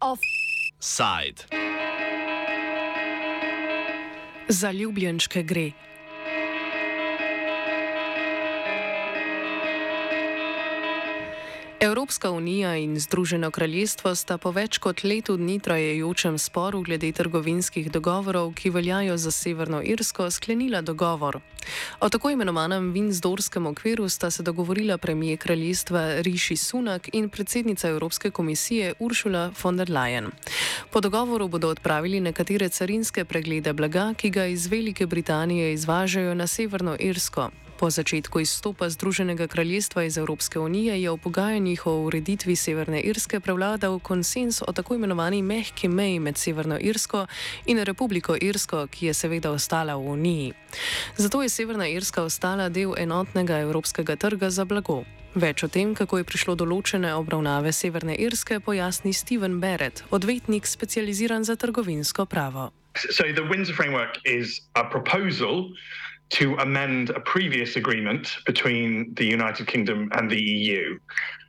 Offside. Za ljubljenčke gre. Evropska unija in Združeno kraljestvo sta po več kot letu dni trajajočem sporu glede trgovinskih dogovorov, ki veljajo za Severno Irsko, sklenila dogovor. O tako imenovanem Windsdorskem okviru sta se dogovorila premije kraljestva Rishi Sunak in predsednica Evropske komisije Ursula von der Leyen. Po dogovoru bodo odpravili nekatere carinske preglede blaga, ki ga iz Velike Britanije izvažajo na Severno Irsko. Po začetku izstopa Združenega kraljestva iz Evropske unije je v pogajanjih o ureditvi Severne Irske prevladal konsens o tako imenovani mehki meji med Severno Irsko in Republiko Irsko, ki je seveda ostala v uniji. Zato je Severna Irska ostala del enotnega evropskega trga za blago. Več o tem, kako je prišlo do ločene obravnave Severne Irske, pojasni Steven Barrett, odvetnik specializiran za trgovinsko pravo. So the Windsor framework is a proposal to amend a previous agreement between the United Kingdom and the EU.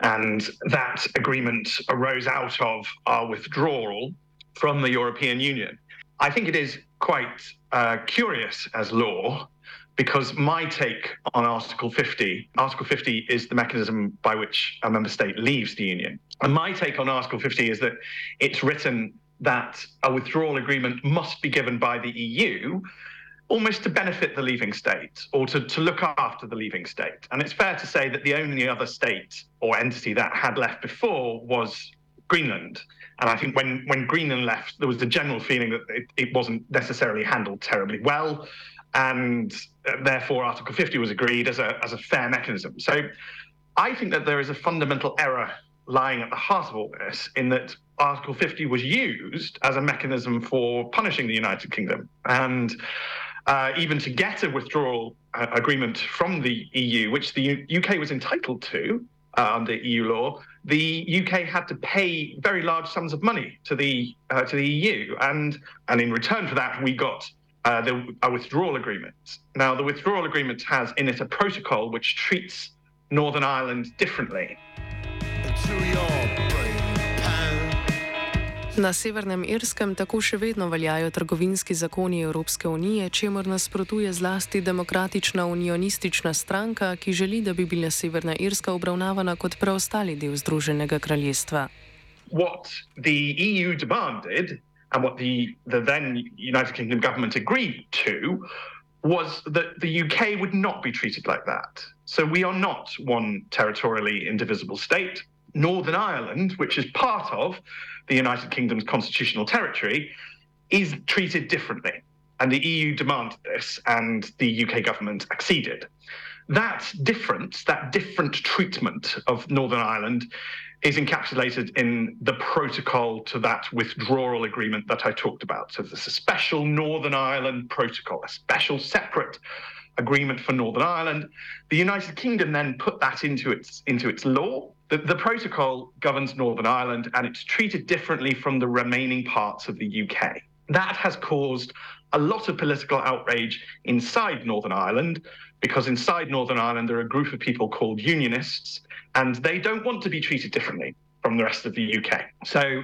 And that agreement arose out of our withdrawal from the European Union. I think it is quite uh, curious as law because my take on Article 50, Article 50 is the mechanism by which a member state leaves the Union. And my take on Article 50 is that it's written that a withdrawal agreement must be given by the EU almost to benefit the leaving state or to, to look after the leaving state. And it's fair to say that the only other state or entity that had left before was Greenland. And I think when, when Greenland left, there was a general feeling that it, it wasn't necessarily handled terribly well. And uh, therefore, Article 50 was agreed as a, as a fair mechanism. So I think that there is a fundamental error lying at the heart of all this in that Article 50 was used as a mechanism for punishing the United Kingdom. And uh, even to get a withdrawal uh, agreement from the EU, which the U- UK was entitled to uh, under EU law, the UK had to pay very large sums of money to the uh, to the EU, and and in return for that, we got. Uh, the, a withdrawal agreement. Now, the withdrawal agreement has in it a protocol which treats Northern Ireland differently. Na Severnem Irskem tako še vedno veljajo trgovinski zakoni Evropske unije, čemur nasprotuje zlasti demokratična unionistična stranka, ki želi, da bi bila Severna Irska obravnavana kot preostali del Združenega kraljestva. What the EU demanded and what the, the then United Kingdom government agreed to was that the UK would not be treated like that. So we are not one territorially indivisible state. Northern Ireland, which is part of the United Kingdom's constitutional territory, is treated differently. And the EU demanded this, and the UK government acceded. That difference, that different treatment of Northern Ireland, is encapsulated in the protocol to that withdrawal agreement that I talked about. So there's a special Northern Ireland protocol, a special separate agreement for Northern Ireland. The United Kingdom then put that into its into its law. The, the protocol governs Northern Ireland and it's treated differently from the remaining parts of the UK. That has caused a lot of political outrage inside Northern Ireland because inside Northern Ireland there are a group of people called unionists and they don't want to be treated differently from the rest of the UK. So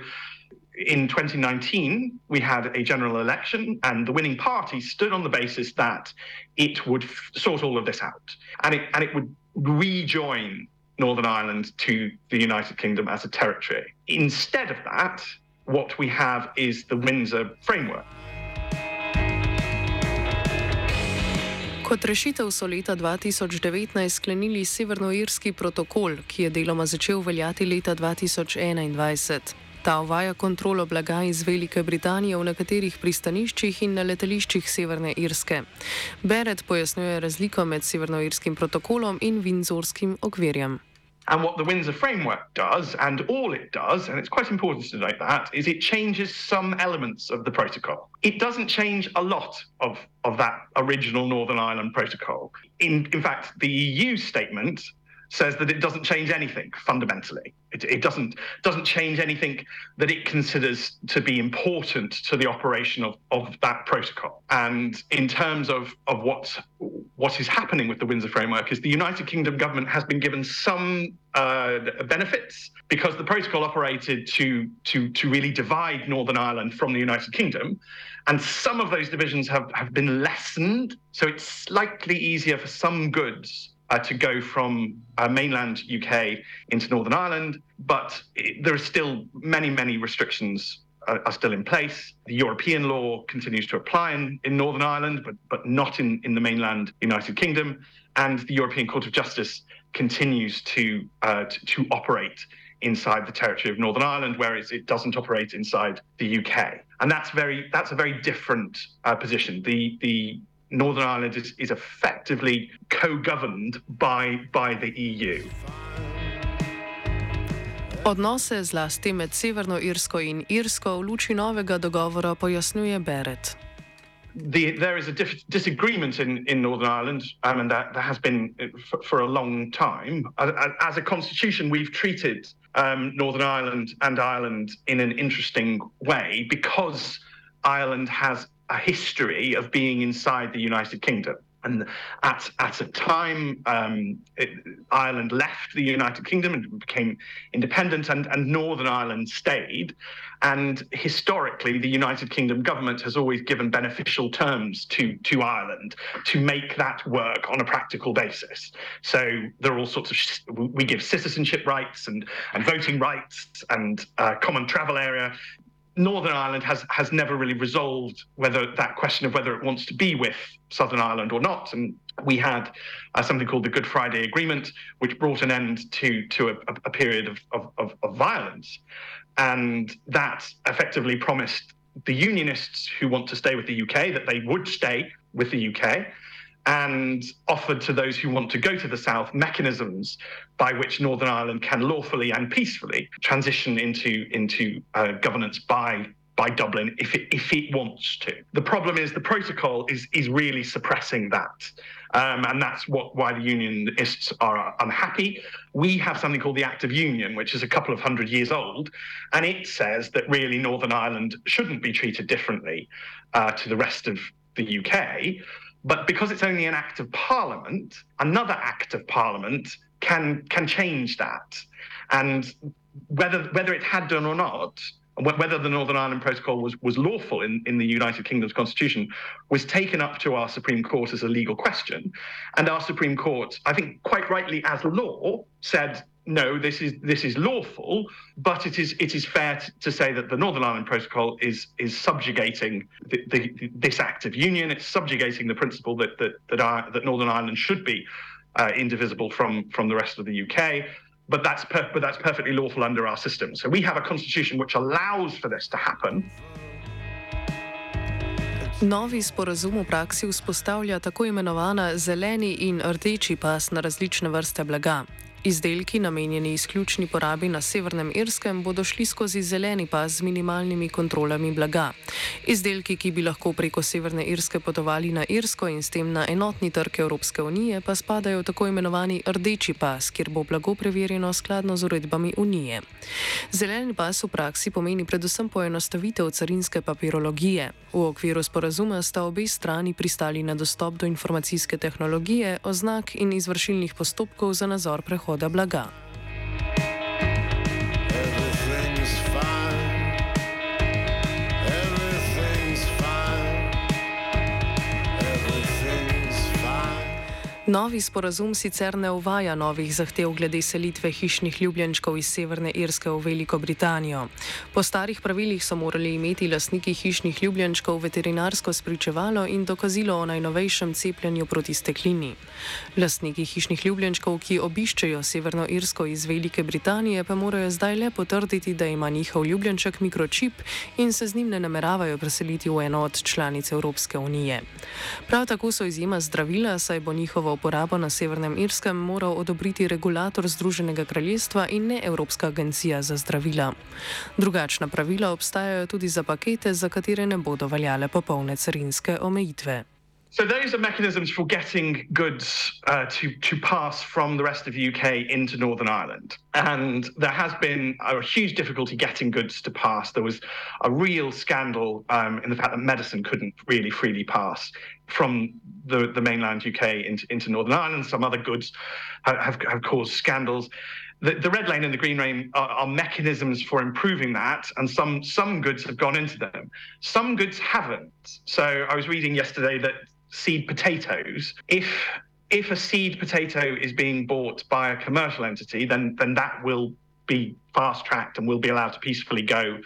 in 2019, we had a general election, and the winning party stood on the basis that it would f- sort all of this out, and it and it would rejoin Northern Ireland to the United Kingdom as a territory. Instead of that, what we have is the Windsor framework. Kot rešitev so leta 2019 sklenili Severnoirski protokol, ki je deloma začel veljati leta 2021. Ta uvaja kontrolo blaga iz Velike Britanije v nekaterih pristaniščih in na letališčih Severne Irske. Beret pojasnjuje razliko med Severnoirskim protokolom in Windsorskim okvirjem. And what the Windsor framework does, and all it does, and it's quite important to note that, is it changes some elements of the protocol. It doesn't change a lot of, of that original Northern Ireland protocol. In, in fact, the EU statement says that it doesn't change anything fundamentally. It, it, doesn't doesn't change anything that it considers to be important to the operation of, of that protocol. And in terms of, of what what is happening with the Windsor framework is the United Kingdom government has been given some uh, benefits because the protocol operated to to to really divide Northern Ireland from the United Kingdom. And some of those divisions have, have been lessened. So it's slightly easier for some goods uh, to go from uh, mainland UK into Northern Ireland, but it, there are still many, many restrictions are, are, still in place. The European law continues to apply in, in Northern Ireland, but, but not in, in the mainland United Kingdom. And the European Court of Justice continues to, uh, to, to, operate inside the territory of Northern Ireland, whereas it doesn't operate inside the UK. And that's very that's a very different uh, position. The the Northern Ireland is, is effectively co-governed by, by the EU. Odnose zlasti med Severno Irsko in Irsko v luči novega dogovora pojasnjuje Beret. The, there is a disagreement in, in Northern Ireland, um, and that, that has been uh, for, for a long time. As a constitution, we've treated um, Northern Ireland and Ireland in an interesting way because Ireland has a history of being inside the United Kingdom. And at, at a time, um, it, Ireland left the United Kingdom and became independent, and, and Northern Ireland stayed. And historically, the United Kingdom government has always given beneficial terms to, to Ireland to make that work on a practical basis. So there are all sorts of, we give citizenship rights and, and voting rights and uh, common travel area Northern Ireland has has never really resolved whether that question of whether it wants to be with Southern Ireland or not. And we had uh, something called the Good Friday Agreement, which brought an end to to a, a period of, of, of, of violence, and that effectively promised the Unionists who want to stay with the UK that they would stay with the UK and offered to those who want to go to the south mechanisms by which Northern Ireland can lawfully and peacefully transition into into uh, governance by by Dublin if it if it wants to. The problem is the protocol is is really suppressing that. Um, and that's what why the unionists are unhappy. We have something called the Act of Union, which is a couple of hundred years old, and it says that really Northern Ireland shouldn't be treated differently uh, to the rest of the UK. But because it's only an act of parliament, another act of parliament can can change that. And whether whether it had done or not, whether the Northern Ireland Protocol was, was lawful in, in the United Kingdom's constitution was taken up to our Supreme Court as a legal question. And our Supreme Court, I think quite rightly as law, said no, this is this is lawful, but it is it is fair to say that the Northern Ireland Protocol is is subjugating the, the, this act of union. It's subjugating the principle that that that, our, that Northern Ireland should be uh, indivisible from from the rest of the UK. But that's per, but that's perfectly lawful under our system. So we have a constitution which allows for this to happen. Novi sporazum v praksi vzpostavlja tako imenovana zeleni in rdeči pas na različne vrste blaga. Izdelki, namenjeni izključni porabi na Severnem Irskem, bodo šli skozi zeleni pas z minimalnimi kontrolami blaga. Izdelki, ki bi lahko preko Severne Irske potovali na Irsko in s tem na enotni trg Evropske unije, pa spadajo v tako imenovani rdeči pas, kjer bo blago preverjeno skladno z uredbami unije. Zeleni pas v praksi pomeni predvsem poenostavitev carinske papirologije. V okviru sporazuma sta obe strani pristali na dostop do informacijske tehnologije, oznak in izvršilnih postopkov za nadzor prehoda da blaga. Novi sporazum sicer ne uvaja novih zahtev glede selitve hišnih ljubljenčkov iz Severne Irske v Veliko Britanijo. Po starih pravilih so morali imeti lastniki hišnih ljubljenčkov veterinarsko spričevalo in dokazilo o najnovejšem cepljenju proti steklini. Lastniki hišnih ljubljenčkov, ki obiščejo Severno Irsko iz Velike Britanije, pa morajo zdaj le potrditi, da ima njihov ljubljenček mikročip in se z njim ne nameravajo preseliti v eno od članic Evropske unije. Prav tako so izjema zdravila, saj bo njihovo uporabo na Severnem Irskem moral odobriti regulator Združenega kraljestva in ne Evropska agencija za zdravila. Drugačna pravila obstajajo tudi za pakete, za katere ne bodo veljale popolne carinske omejitve. So those are mechanisms for getting goods uh, to to pass from the rest of the UK into Northern Ireland, and there has been a huge difficulty getting goods to pass. There was a real scandal um, in the fact that medicine couldn't really freely pass from the, the mainland UK into, into Northern Ireland. Some other goods have, have, caused scandals the, the, red lane and the green lane are, are, mechanisms for improving that, and some some goods have gone into them. Some goods haven't. So I was reading yesterday that seed potatoes, if if a seed potato is being bought by a commercial entity, then then that will be fast tracked and will be allowed to peacefully go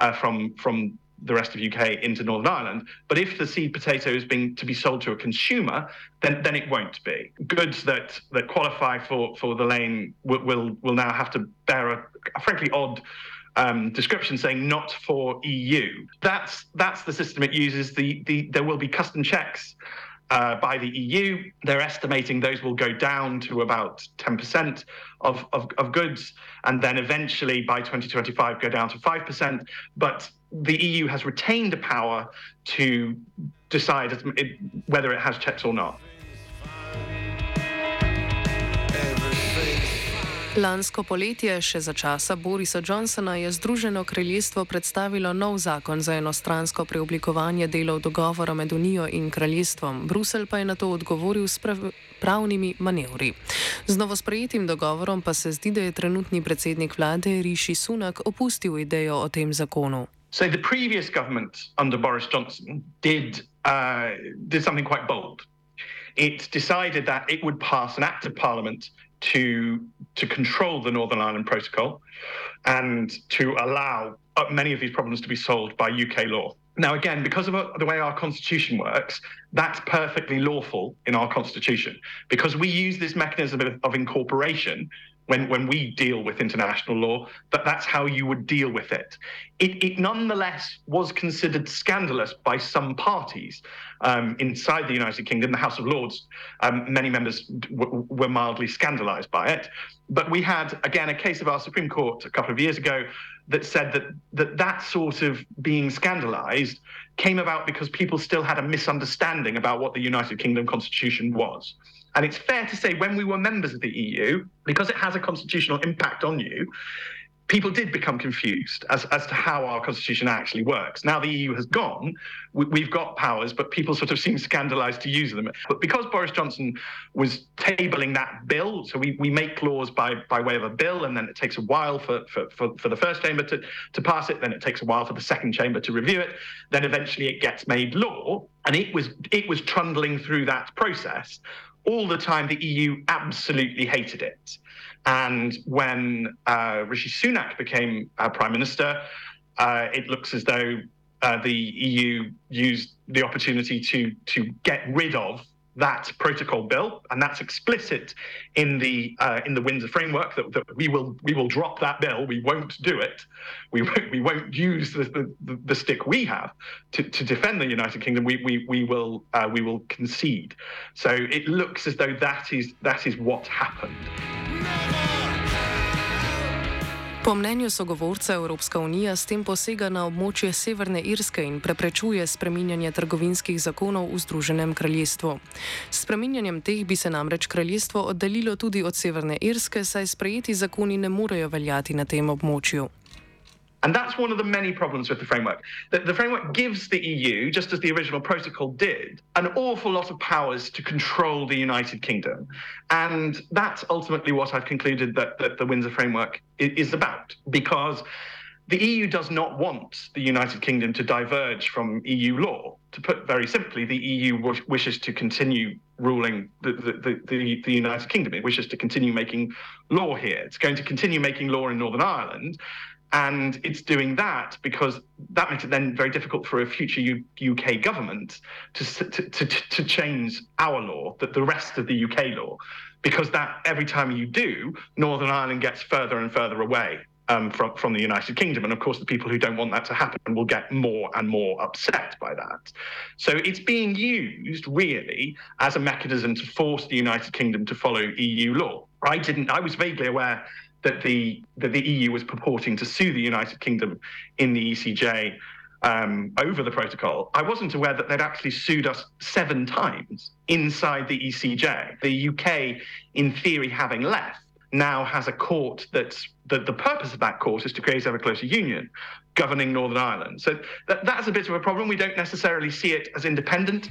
uh, from from the rest of UK into Northern Ireland. But if the seed potato is being to be sold to a consumer, then then it won't be. Goods that that qualify for for the lane will will, will now have to bear a, a frankly odd. Um, description saying not for EU. That's that's the system it uses. The the there will be custom checks uh, by the EU. They're estimating those will go down to about 10% of, of, of, goods, and then eventually by 2025 go down to 5%. But the EU has retained a power to decide whether it has checks or not. Lansko poletje, še za časa Borisa Johnsona, je Združeno kraljestvo predstavilo nov zakon za enostransko preoblikovanje delov dogovora med Unijo in kraljestvom. Brusel pa je na to odgovoril s pravnimi manevri. Z novosprejetim dogovorom pa se zdi, da je trenutni predsednik vlade Rishi Sunak opustil idejo o tem zakonu. So the previous government under Boris Johnson did uh, did something quite bold. It decided that it would pass an act of parliament to to control the Northern Ireland Protocol and to allow uh, many of these problems to be solved by UK law. Now, again, because of uh, the way our constitution works, that's perfectly lawful in our constitution because we use this mechanism of, of incorporation when, when we deal with international law, that that's how you would deal with it. It, it nonetheless was considered scandalous by some parties um, inside the United Kingdom, the House of Lords. Um, many members w- were mildly scandalized by it. But we had, again, a case of our Supreme Court a couple of years ago that said that that, that sort of being scandalized came about because people still had a misunderstanding about what the United Kingdom Constitution was. And it's fair to say, when we were members of the EU, because it has a constitutional impact on you, people did become confused as, as to how our constitution actually works. Now the EU has gone, we, have got powers, but people sort of seem scandalized to use them. But because Boris Johnson was tabling that bill, so we, we make laws by, by way of a bill, and then it takes a while for, for, for, for the first chamber to, to pass it, then it takes a while for the second chamber to review it, then eventually it gets made law, and it was it was trundling through that process all the time the EU absolutely hated it. And when uh, Rishi Sunak became uh, prime minister, uh, it looks as though uh, the EU used the opportunity to to get rid of that protocol bill, and that's explicit in the uh, in the Windsor framework that, that, we will we will drop that bill. We won't do it. We won't, we won't use the, the, the stick we have to, to defend the United Kingdom. We we, we will uh, we will concede. So it looks as though that is that is what happened. Po mnenju sogovorca Evropska unija s tem posega na območje Severne Irske in preprečuje spreminjanje trgovinskih zakonov v Združenem kraljestvu. S spreminjanjem teh bi se namreč kraljestvo oddaljilo tudi od Severne Irske, saj sprejeti zakoni ne morejo veljati na tem območju. And that's one of the many problems with the framework. The, the, framework gives the EU, just as the original protocol did, an awful lot of powers to control the United Kingdom. And that's ultimately what I've concluded that, that the Windsor framework is, about, because the EU does not want the United Kingdom to diverge from EU law. To put very simply, the EU w- wishes to continue ruling the, the, the, the, United Kingdom. It wishes to continue making law here. It's going to continue making law in Northern Ireland. And it's doing that because that makes it then very difficult for a future U- UK government to, to, to, to change our law, the, the rest of the UK law, because that every time you do, Northern Ireland gets further and further away um, from, from the United Kingdom. And of course, the people who don't want that to happen will get more and more upset by that. So it's being used really as a mechanism to force the United Kingdom to follow EU law. I didn't, I was vaguely aware that the that the EU was purporting to sue the United Kingdom in the ECJ um, over the protocol, I wasn't aware that they'd actually sued us seven times inside the ECJ. The UK, in theory, having left, now has a court that's the, the purpose of that court is to create ever closer union governing Northern Ireland. So that, that's a bit of a problem. We don't necessarily see it as independent.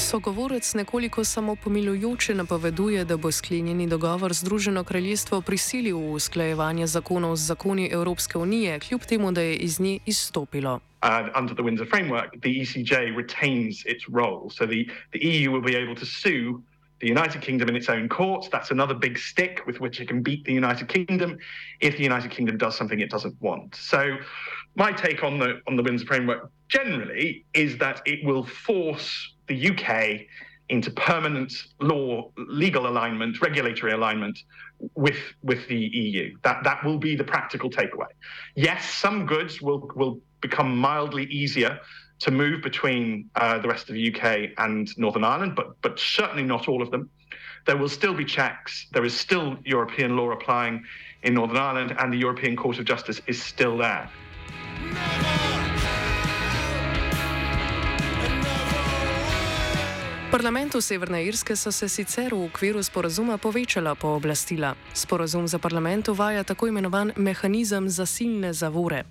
Sogovorec nekoliko samo pomilujoče napoveduje, da bo sklenjeni dogovor Združeno kraljestvo prisilil v usklajevanje zakonov z zakoni Evropske unije, kljub temu, da je iz nje izstopilo. Uh, under the Windsor framework, the ECJ retains its role. So the, the EU will be able to sue the United Kingdom in its own courts. That's another big stick with which it can beat the United Kingdom if the United Kingdom does something it doesn't want. So, my take on the on the Windsor framework generally is that it will force the UK into permanent law, legal alignment, regulatory alignment with with the EU. That that will be the practical takeaway. Yes, some goods will will become mildly easier to move between uh, the rest of the UK and Northern Ireland, but but certainly not all of them. There will still be checks. There is still European law applying in Northern Ireland, and the European Court of Justice is still there. Parlamentu Severne Irske so se sicer v okviru sporazuma povečala pooblastila. Sporazum za parlament uvaja tako imenovan mehanizem za silne zavore.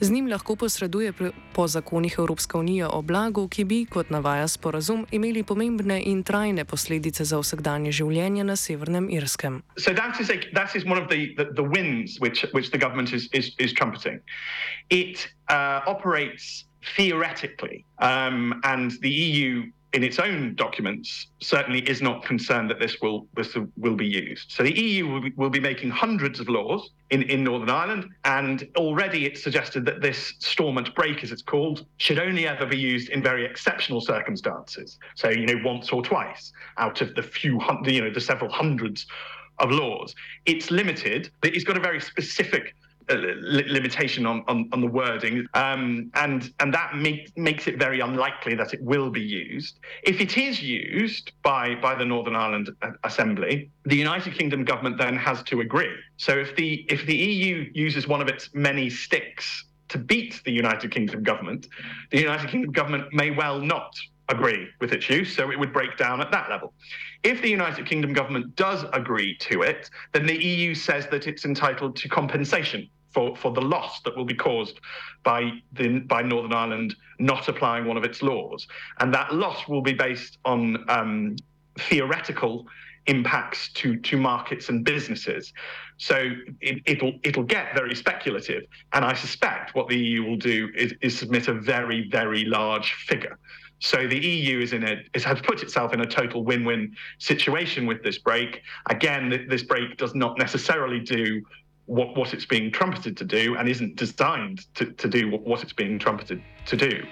Z njim lahko posreduje po zakonih Evropske unije o blagu, ki bi, kot navaja sporazum, imeli pomembne in trajne posledice za vsakdanje življenje na Severnem Irskem. So that is, a, that is one of the, the, the wins which, which the government is, is, is trumpeting. It uh, operates theoretically, um, and the EU in its own documents, certainly is not concerned that this will this will be used. So the EU will be, will be making hundreds of laws in, in Northern Ireland, and already it's suggested that this Stormont brake, as it's called, should only ever be used in very exceptional circumstances. So you know, once or twice out of the few hundred, you know, the several hundreds of laws. It's limited, but it's got a very specific limitation on, on, on, the wording, um, and and that make, makes it very unlikely that it will be used. If it is used by by the Northern Ireland Assembly, the United Kingdom government then has to agree. So if the if the EU uses one of its many sticks to beat the United Kingdom government, the United Kingdom government may well not agree with its use, so it would break down at that level. If the United Kingdom government does agree to it, then the EU says that it's entitled to compensation for, for the loss that will be caused by the, by Northern Ireland not applying one of its laws, and that loss will be based on um, theoretical impacts to to markets and businesses. So it, it'll it'll get very speculative, and I suspect what the EU will do is, is submit a very very large figure. So the EU is in a it has put itself in a total win-win situation with this brake. Again, this brake does not necessarily do what, what it's being trumpeted to do and isn't designed to, to do what, what it's being trumpeted to do.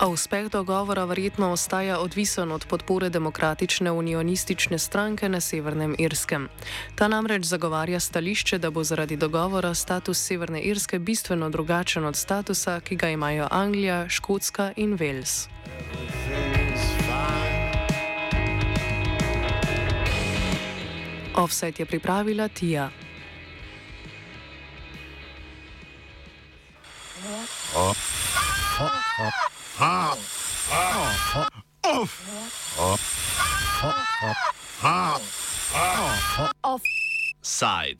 A uspeh dogovora verjetno ostaja odvisen od podpore demokratične unionistične stranke na Severnem Irskem. Ta namreč zagovarja stališče, da bo zaradi dogovora status Severne Irske bistveno drugačen od statusa, ki ga imajo Anglija, Škotska in Wales. Offset je pripravila Tija. Offside.